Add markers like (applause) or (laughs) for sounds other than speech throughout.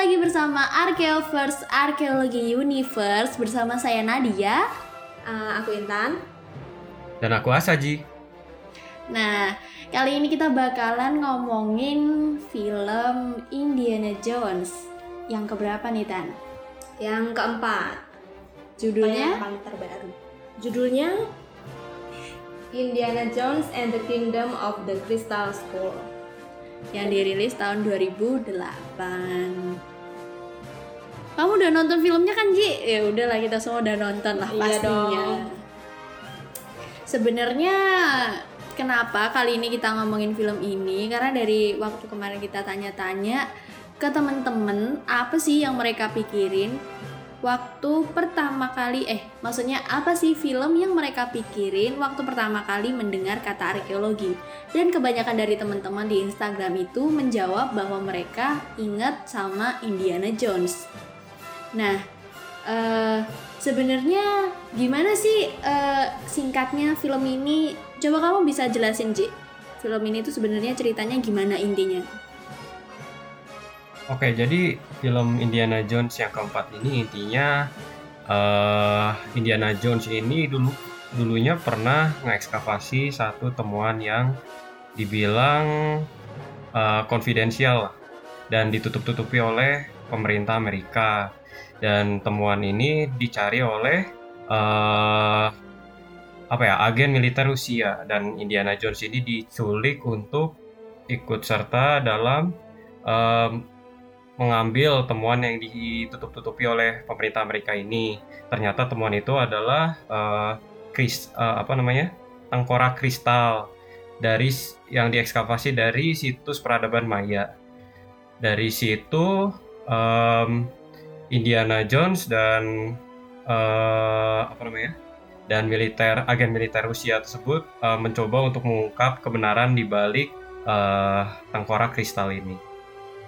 Lagi bersama Arkeoverse Arkeologi Universe bersama saya Nadia. Uh, aku Intan. Dan aku Asaji. Nah, kali ini kita bakalan ngomongin film Indiana Jones. Yang keberapa nih, Tan? Yang keempat. Judulnya? Yang paling terbaru. Judulnya Indiana Jones and the Kingdom of the Crystal Skull yang dirilis tahun 2008. Kamu udah nonton filmnya kan Ji? Ya udahlah kita semua udah nonton lah iya pastinya. Sebenarnya kenapa kali ini kita ngomongin film ini? Karena dari waktu kemarin kita tanya-tanya ke temen-temen apa sih yang mereka pikirin waktu pertama kali eh maksudnya apa sih film yang mereka pikirin waktu pertama kali mendengar kata arkeologi dan kebanyakan dari teman-teman di Instagram itu menjawab bahwa mereka ingat sama Indiana Jones. Nah, uh, sebenarnya gimana sih uh, singkatnya film ini? Coba kamu bisa jelasin Ji. Film ini tuh sebenarnya ceritanya gimana intinya? Oke, jadi film Indiana Jones yang keempat ini intinya uh, Indiana Jones ini dulu dulunya pernah ngekskavasi satu temuan yang dibilang uh, konfidensial dan ditutup-tutupi oleh pemerintah Amerika. Dan temuan ini dicari oleh uh, apa ya agen militer Rusia dan Indiana Jones ini diculik untuk ikut serta dalam um, mengambil temuan yang ditutup-tutupi oleh pemerintah Amerika ini. Ternyata temuan itu adalah uh, kris, uh, apa namanya tengkorak kristal dari yang diekskavasi dari situs peradaban Maya. Dari situ um, Indiana Jones dan uh, apa namanya dan militer agen militer Rusia tersebut uh, mencoba untuk mengungkap kebenaran di balik uh, tengkorak kristal ini.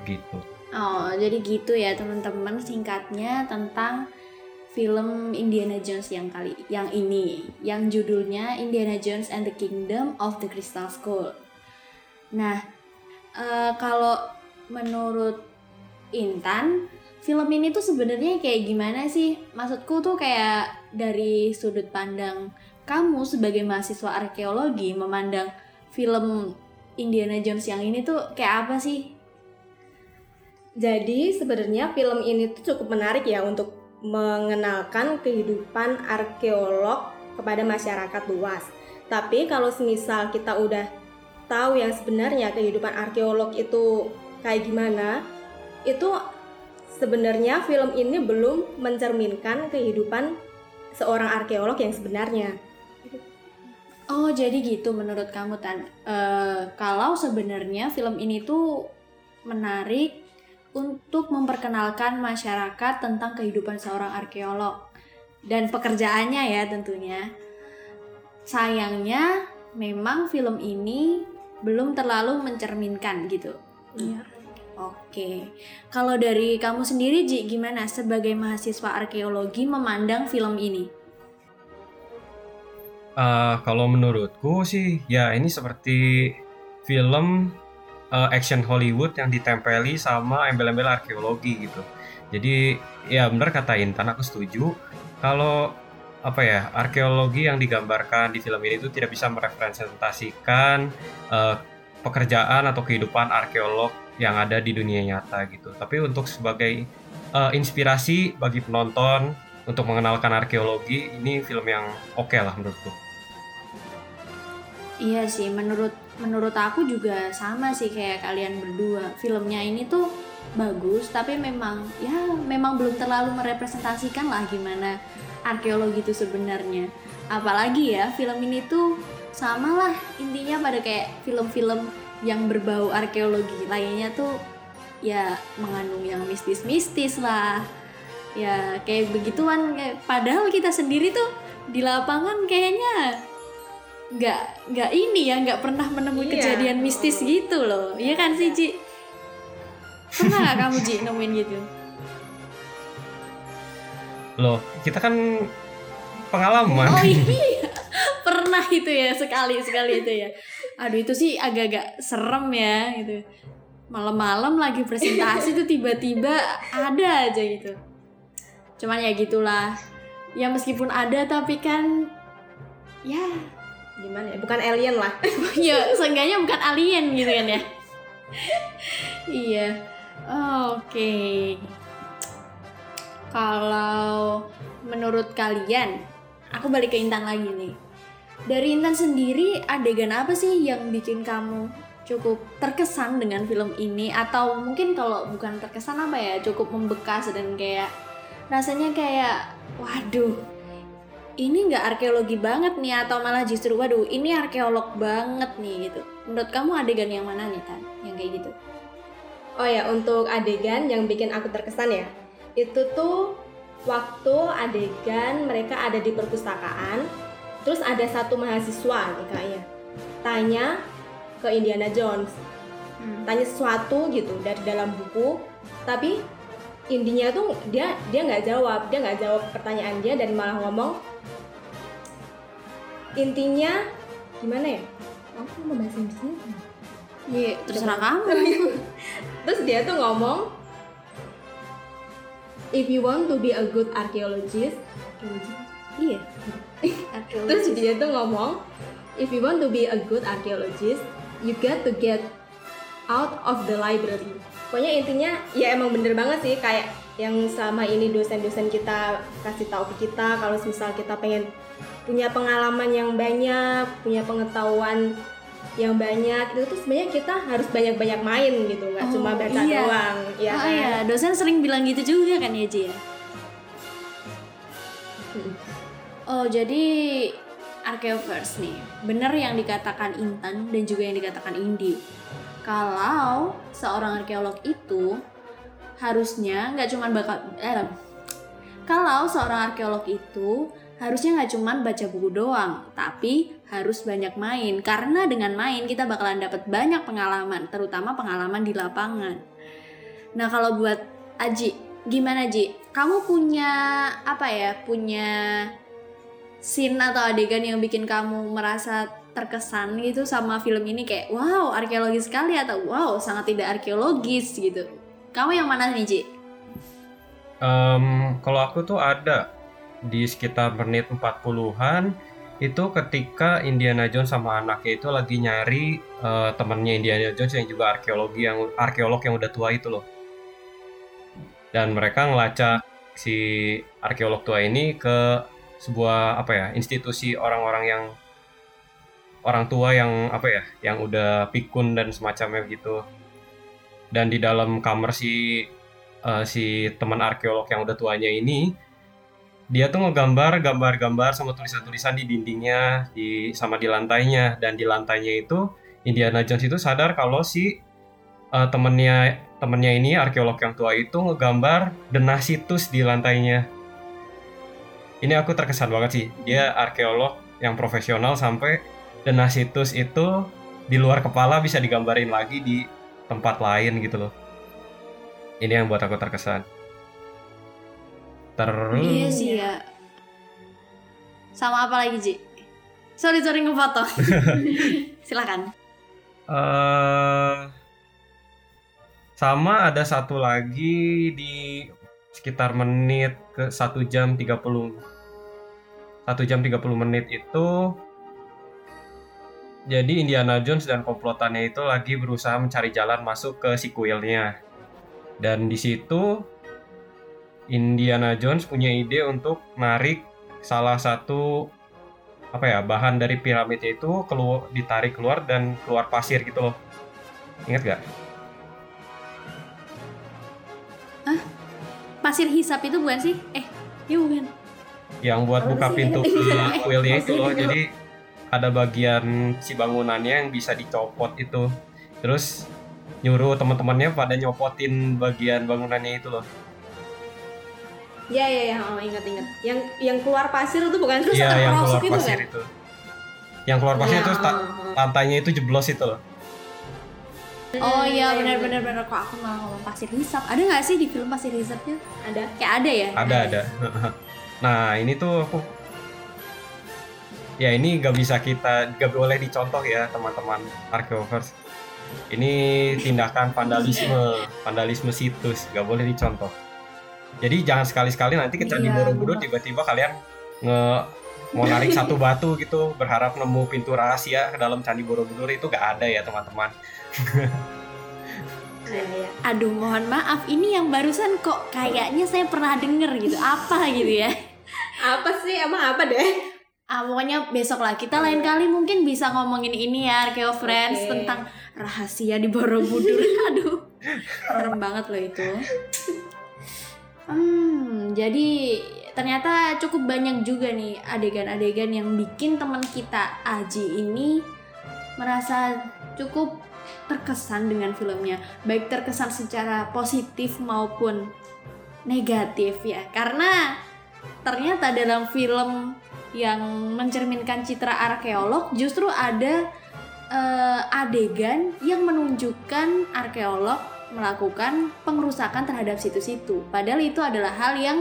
Gitu. Oh, jadi gitu ya teman-teman singkatnya tentang film Indiana Jones yang kali yang ini, yang judulnya Indiana Jones and the Kingdom of the Crystal Skull. Nah, uh, kalau menurut Intan, film ini tuh sebenarnya kayak gimana sih? Maksudku tuh kayak dari sudut pandang kamu sebagai mahasiswa arkeologi memandang film Indiana Jones yang ini tuh kayak apa sih? Jadi sebenarnya film ini tuh cukup menarik ya untuk mengenalkan kehidupan arkeolog kepada masyarakat luas. Tapi kalau semisal kita udah tahu yang sebenarnya kehidupan arkeolog itu kayak gimana, itu sebenarnya film ini belum mencerminkan kehidupan seorang arkeolog yang sebenarnya. Oh jadi gitu menurut kamu Tan. Uh, kalau sebenarnya film ini tuh menarik untuk memperkenalkan masyarakat tentang kehidupan seorang arkeolog dan pekerjaannya ya tentunya. Sayangnya memang film ini belum terlalu mencerminkan gitu. Iya. Oke, kalau dari kamu sendiri Ji, gimana sebagai mahasiswa arkeologi memandang film ini? Uh, kalau menurutku sih, ya ini seperti film uh, action Hollywood yang ditempeli sama embel-embel arkeologi gitu. Jadi ya benar kata Intan aku setuju kalau apa ya arkeologi yang digambarkan di film ini itu tidak bisa merepresentasikan uh, pekerjaan atau kehidupan arkeolog yang ada di dunia nyata gitu. Tapi untuk sebagai uh, inspirasi bagi penonton untuk mengenalkan arkeologi ini film yang oke okay lah menurutku. Iya sih, menurut menurut aku juga sama sih kayak kalian berdua. Filmnya ini tuh bagus, tapi memang ya memang belum terlalu merepresentasikan lah gimana arkeologi itu sebenarnya. Apalagi ya film ini tuh sama lah intinya pada kayak film-film yang berbau arkeologi lainnya tuh ya mengandung yang mistis-mistis lah ya kayak begituan kayak padahal kita sendiri tuh di lapangan kayaknya nggak nggak ini ya nggak pernah menemui iya. kejadian mistis gitu loh. Iya kan sih Ji? Pernah nggak kamu Ji nemuin gitu? Loh kita kan pengalaman. Oh iya. (laughs) Pernah itu ya sekali sekali itu ya. Aduh itu sih agak-agak serem ya gitu. Malam-malam lagi presentasi tuh tiba-tiba ada aja gitu. Cuman ya gitulah. Ya meskipun ada tapi kan ya Gimana ya? Bukan alien lah. (laughs) ya seenggaknya bukan alien gitu kan ya? (laughs) Iya. Oke. Kalau menurut kalian aku balik ke Intan lagi nih. Dari Intan sendiri adegan apa sih yang bikin kamu cukup terkesan dengan film ini? Atau mungkin kalau bukan terkesan apa ya cukup membekas dan kayak rasanya kayak waduh ini nggak arkeologi banget nih atau malah justru waduh ini arkeolog banget nih gitu. Menurut kamu adegan yang mana nih Tan yang kayak gitu? Oh ya, untuk adegan yang bikin aku terkesan ya, itu tuh waktu adegan mereka ada di perpustakaan, terus ada satu mahasiswa nih kayaknya, tanya ke Indiana Jones, tanya sesuatu gitu dari dalam buku, tapi intinya tuh dia dia nggak jawab, dia nggak jawab pertanyaan dia dan malah ngomong intinya gimana ya? Aku mau bahasa Inggrisnya Iya, terserah kamu. (laughs) Terus dia tuh ngomong, if you want to be a good archaeologist, iya. terus dia tuh ngomong, if you want to be a good archaeologist, you got to get out of the library. Pokoknya intinya ya emang bener banget sih kayak yang selama ini dosen-dosen kita kasih tahu ke kita kalau misal kita pengen punya pengalaman yang banyak, punya pengetahuan yang banyak itu tuh sebenarnya kita harus banyak-banyak main gitu nggak Oh, cuma baca iya. doang ya oh kan? iya, dosen sering bilang gitu juga kan ya Ji ya? Oh jadi Arkeovers nih, bener yang dikatakan Intan dan juga yang dikatakan Indi. Kalau seorang arkeolog itu harusnya nggak cuma bakal eh, kalau seorang arkeolog itu harusnya nggak cuma baca buku doang, tapi harus banyak main karena dengan main kita bakalan dapat banyak pengalaman, terutama pengalaman di lapangan. Nah kalau buat Aji, gimana Ji? Kamu punya apa ya? Punya scene atau adegan yang bikin kamu merasa terkesan gitu sama film ini kayak wow arkeologis sekali atau wow sangat tidak arkeologis gitu. Kamu yang mana nih Ji? Em, kalau aku tuh ada di sekitar menit 40-an itu ketika Indiana Jones sama anaknya itu lagi nyari eh, temennya Indiana Jones yang juga arkeologi yang arkeolog yang udah tua itu loh. Dan mereka ngelacak si arkeolog tua ini ke sebuah apa ya institusi orang-orang yang orang tua yang apa ya yang udah pikun dan semacamnya gitu. Dan di dalam kamar si eh, si teman arkeolog yang udah tuanya ini dia tuh ngegambar gambar-gambar sama tulisan-tulisan di dindingnya di sama di lantainya. Dan di lantainya itu Indiana Jones itu sadar kalau si eh, temennya temennya ini arkeolog yang tua itu ngegambar denah situs di lantainya. Ini aku terkesan banget sih. Dia arkeolog yang profesional sampai denah situs itu di luar kepala bisa digambarin lagi di tempat lain gitu loh. Ini yang buat aku terkesan terus Iya sih ya. Sama apa lagi Ji? Sorry sorry ngefoto. (laughs) Silakan. eh sama ada satu lagi di sekitar menit ke 1 jam 30 1 jam 30 menit itu jadi Indiana Jones dan komplotannya itu lagi berusaha mencari jalan masuk ke sequelnya dan di situ Indiana Jones punya ide untuk narik salah satu apa ya bahan dari piramidnya itu keluar ditarik keluar dan keluar pasir gitu loh. Ingat gak? Pasir hisap itu bukan sih? Eh, iya bukan. yang buat buka pintu (laughs) ke kuilnya itu loh. Jadi ada bagian si bangunannya yang bisa dicopot itu. Terus nyuruh teman-temannya pada nyopotin bagian bangunannya itu loh Ya ya ya, oh, ingat ingat. Yang yang keluar pasir itu bukan terus iya yang keluar itu pasir kan? itu yang keluar pasir Ya, terus ta- oh, oh. lantainya itu jeblos itu loh Oh iya iya, benar iya. benar benar kok aku malah ngomong pasir hisap. Ada nggak sih di film pasir hisapnya? Ada. Kayak ada ya? ada ada (laughs) nah ini tuh aku ya ini gak bisa kita gak boleh dicontoh ya teman-teman arkeovers Ini tindakan vandalisme, (laughs) vandalisme situs, nggak boleh dicontoh. Jadi jangan sekali-sekali nanti ke Candi Iya, Borobudur tiba-tiba kalian nge mau narik (laughs) satu batu gitu berharap nemu pintu rahasia ke dalam Candi Borobudur itu gak ada ya teman-teman. Iya, iya. Aduh, mohon maaf, ini yang barusan kok kayaknya saya pernah denger gitu. Apa gitu ya? Apa sih? Emang apa deh? Ah, pokoknya besok lah kita lain kali mungkin bisa ngomongin ini ya Arkeo Friends Oke. tentang rahasia di Borobudur. (laughs) Aduh, serem banget loh itu. Hmm, jadi ternyata cukup banyak juga nih adegan-adegan yang bikin teman kita Aji ini merasa cukup terkesan dengan filmnya, baik terkesan secara positif maupun negatif ya. Karena ternyata dalam film yang mencerminkan citra arkeolog justru ada eh, adegan yang menunjukkan arkeolog melakukan pengerusakan terhadap situs itu. Padahal itu adalah hal yang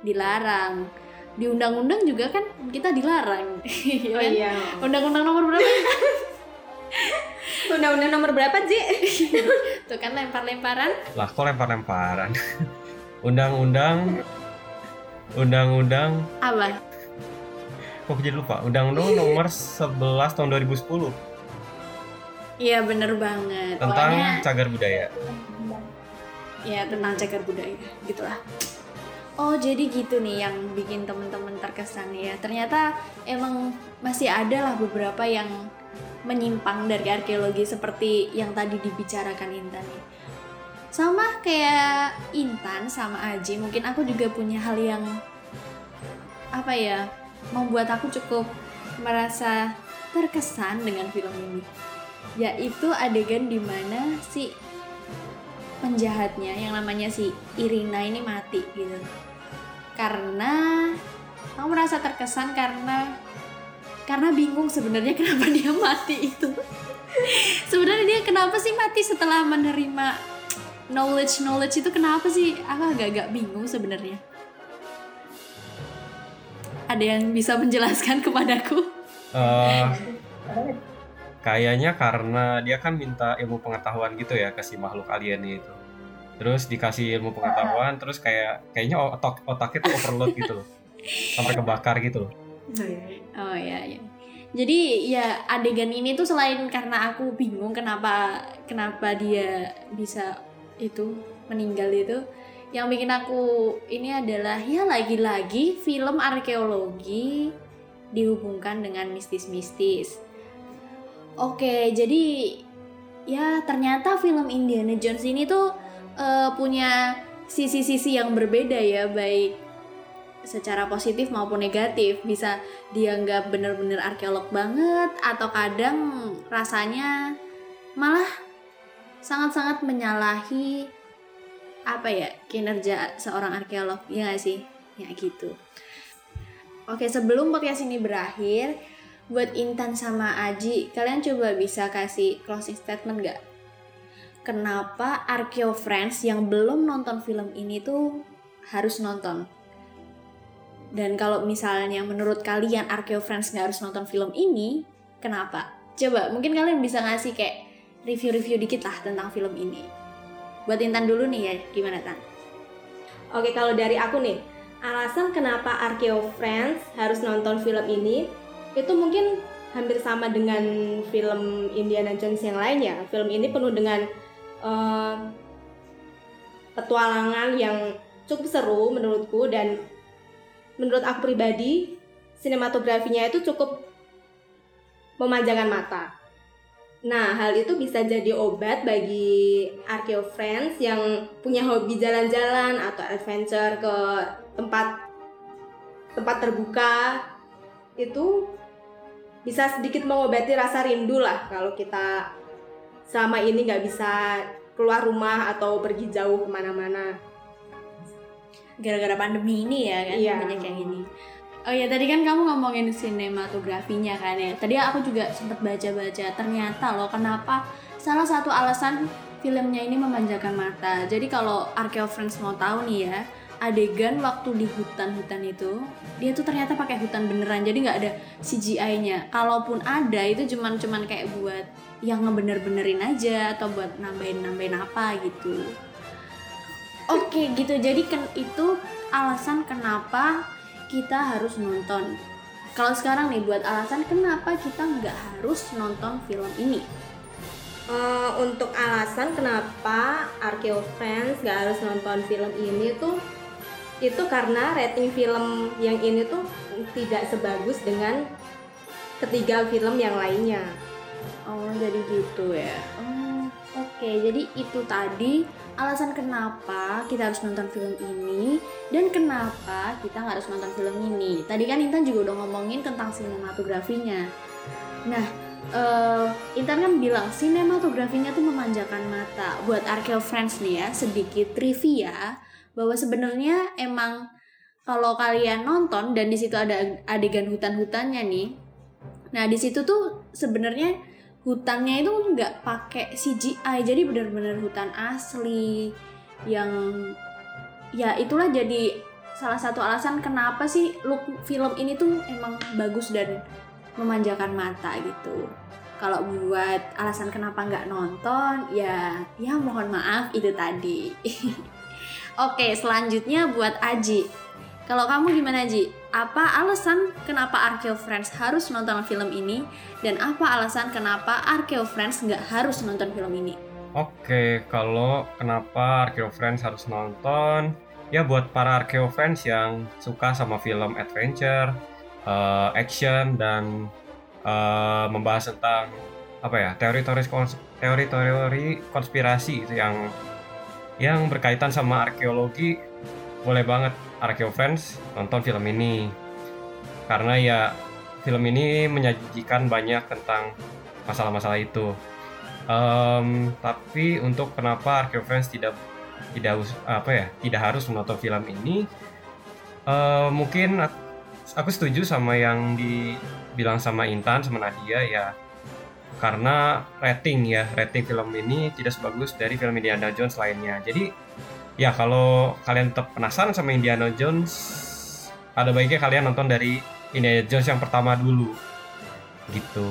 dilarang. Di undang-undang juga kan kita dilarang. (laughs) ya Oh kan? iya. Undang-undang nomor berapa? (laughs) Undang-undang nomor berapa, Ji? (laughs) Tuh kan lempar-lemparan. Lah kok lempar-lemparan? Undang-undang Undang-undang Apa? kok jadi lupa? Undang-undang nomor 11 tahun 2010 Iya bener banget. tentang Pokoknya- cagar budaya. ya tentang cagar budaya gitulah oh jadi gitu nih yang bikin temen-temen terkesan ya ternyata emang masih ada lah beberapa yang menyimpang dari arkeologi seperti yang tadi dibicarakan Intan nih sama kayak Intan sama Aji mungkin aku juga punya hal yang apa ya membuat aku cukup merasa terkesan dengan film ini yaitu adegan di mana si penjahatnya yang namanya si Irina ini mati gitu. Karena aku merasa terkesan karena karena bingung sebenarnya (laughs) kenapa dia mati itu. Sebenarnya dia kenapa sih mati setelah menerima knowledge knowledge itu kenapa sih? Aku agak-agak bingung sebenarnya. Ada yang bisa menjelaskan kepadaku? Eh, (laughs) kayaknya karena dia kan minta ilmu pengetahuan gitu ya ke si makhluk alien itu. Terus dikasih ilmu pengetahuan, terus kayak kayaknya otak otaknya tuh overload gitu loh. Sampai kebakar gitu loh. Oh ya ya. Jadi ya adegan ini tuh selain karena aku bingung kenapa kenapa dia bisa itu meninggal itu, yang bikin aku ini adalah ya lagi-lagi film arkeologi dihubungkan dengan mistis-mistis. Oke, jadi ya ternyata film Indiana Jones ini tuh eh, punya sisi-sisi yang berbeda ya, baik secara positif maupun negatif. Bisa dianggap bener-bener arkeolog banget atau kadang rasanya malah sangat-sangat menyalahi apa ya kinerja seorang arkeolog. Ya gak sih? Ya gitu. Oke sebelum podcast ini berakhir buat Intan sama Aji kalian coba bisa kasih closing statement gak kenapa Arkeo Friends yang belum nonton film ini tuh harus nonton dan kalau misalnya menurut kalian Arkeo Friends nggak harus nonton film ini, kenapa? Coba mungkin kalian bisa ngasih kayak review-review dikit lah tentang film ini. Buat Intan dulu nih ya, gimana Tan? Oke, kalau dari aku nih, alasan kenapa Arkeo Friends harus nonton film ini itu mungkin hampir sama dengan film Indiana Jones yang lain ya. Film ini penuh dengan eh, petualangan yang cukup seru menurutku dan menurut aku pribadi sinematografinya itu cukup memanjakan mata. Nah, hal itu bisa jadi obat bagi Arkeo Friends yang punya hobi jalan-jalan atau adventure ke tempat tempat terbuka itu bisa sedikit mengobati rasa rindu lah kalau kita selama ini nggak bisa keluar rumah atau pergi jauh ke mana-mana. Gara-gara pandemi ini ya kan Iya. banyak yang ini. Oh ya tadi kan kamu ngomongin sinematografinya kan ya. Tadi aku juga sempat baca-baca ternyata loh kenapa salah satu alasan filmnya ini memanjakan mata. Jadi kalau Arkeo Friends mau tahu nih ya, adegan waktu di hutan-hutan itu dia tuh ternyata pakai hutan beneran. Jadi nggak ada CGI-nya. Kalaupun ada itu cuman cuman kayak buat yang ngebener-benerin aja atau buat nambahin-nambahin apa gitu. Oke gitu jadi kan itu alasan kenapa kita harus nonton. Kalau sekarang nih buat alasan kenapa kita nggak harus nonton film ini. Eh, untuk alasan kenapa Arkeo fans gak harus nonton film ini tuh itu karena rating film yang ini tuh tidak sebagus dengan ketiga film yang lainnya. Oh jadi gitu ya. Oh, Oke jadi itu tadi alasan kenapa kita harus nonton film ini dan kenapa kita nggak harus nonton film ini. Tadi kan Intan juga udah ngomongin tentang sinematografinya. Nah, eh, Intan kan bilang sinematografinya tuh memanjakan mata. Buat Arkeo Friends nih ya, sedikit trivia bahwa sebenarnya emang kalau kalian nonton dan di situ ada adegan hutan-hutannya nih. Nah, di situ tuh sebenarnya hutannya itu nggak pakai CGI, jadi benar-benar hutan asli yang ya itulah jadi salah satu alasan kenapa sih look film ini tuh emang bagus dan memanjakan mata gitu. Kalau buat alasan kenapa nggak nonton, ya ya mohon maaf itu tadi. (laughs) Oke, selanjutnya buat Aji. Kalau kamu gimana Ji? Apa alasan kenapa Arkeo Friends harus nonton film ini? Dan apa alasan kenapa Arkeo Friends nggak harus nonton film ini? Oke, kalau kenapa Arkeo Friends harus nonton? Ya buat para Arkeo fans yang suka sama film adventure, eh, action dan eh, membahas tentang apa ya teori-teori kons- teori-teori konspirasi itu yang yang berkaitan sama arkeologi boleh banget Arkeo nonton film ini karena ya film ini menyajikan banyak tentang masalah-masalah itu. Em, tapi untuk kenapa Arkeo tidak tidak apa ya tidak harus menonton film ini eh, mungkin ak- aku setuju sama yang dibilang sama Intan sama Nadia ya karena rating ya rating film ini tidak sebagus dari film Indiana Jones lainnya. Jadi ya kalau kalian tetap penasaran sama Indiana Jones ada baiknya kalian nonton dari Indiana Jones yang pertama dulu. Gitu.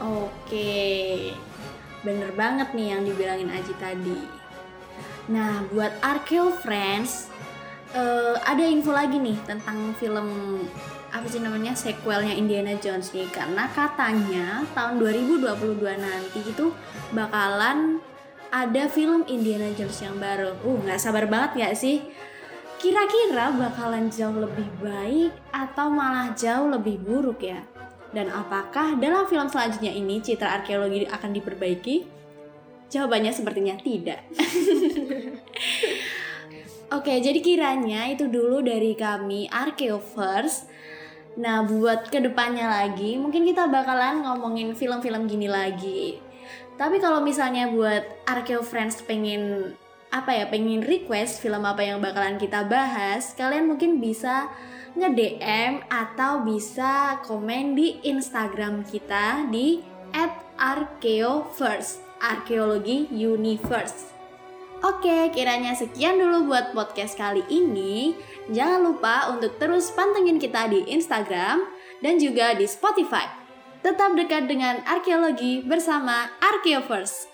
Oke, bener banget nih yang dibilangin Aji tadi. Nah, buat Arkeo Friends, eh, ada info lagi nih tentang film apa sih namanya sequelnya Indiana Jones nih karena katanya tahun 2022 nanti itu bakalan ada film Indiana Jones yang baru. Uh, nggak sabar banget ya sih? Kira-kira bakalan jauh lebih baik atau malah jauh lebih buruk ya? Dan apakah dalam film selanjutnya ini citra arkeologi akan diperbaiki? Jawabannya sepertinya tidak. (laughs) Oke, jadi kiranya itu dulu dari kami Arkeovers. Nah, buat ke depannya lagi, mungkin kita bakalan ngomongin film-film gini lagi. Tapi kalau misalnya buat Arkeo Friends pengen apa ya, pengen request film apa yang bakalan kita bahas, kalian mungkin bisa nge-DM atau bisa komen di Instagram kita di @arkeovers, arkeologi universe. Oke, kiranya sekian dulu buat podcast kali ini. Jangan lupa untuk terus pantengin kita di Instagram dan juga di Spotify. Tetap dekat dengan arkeologi bersama Arkeovers.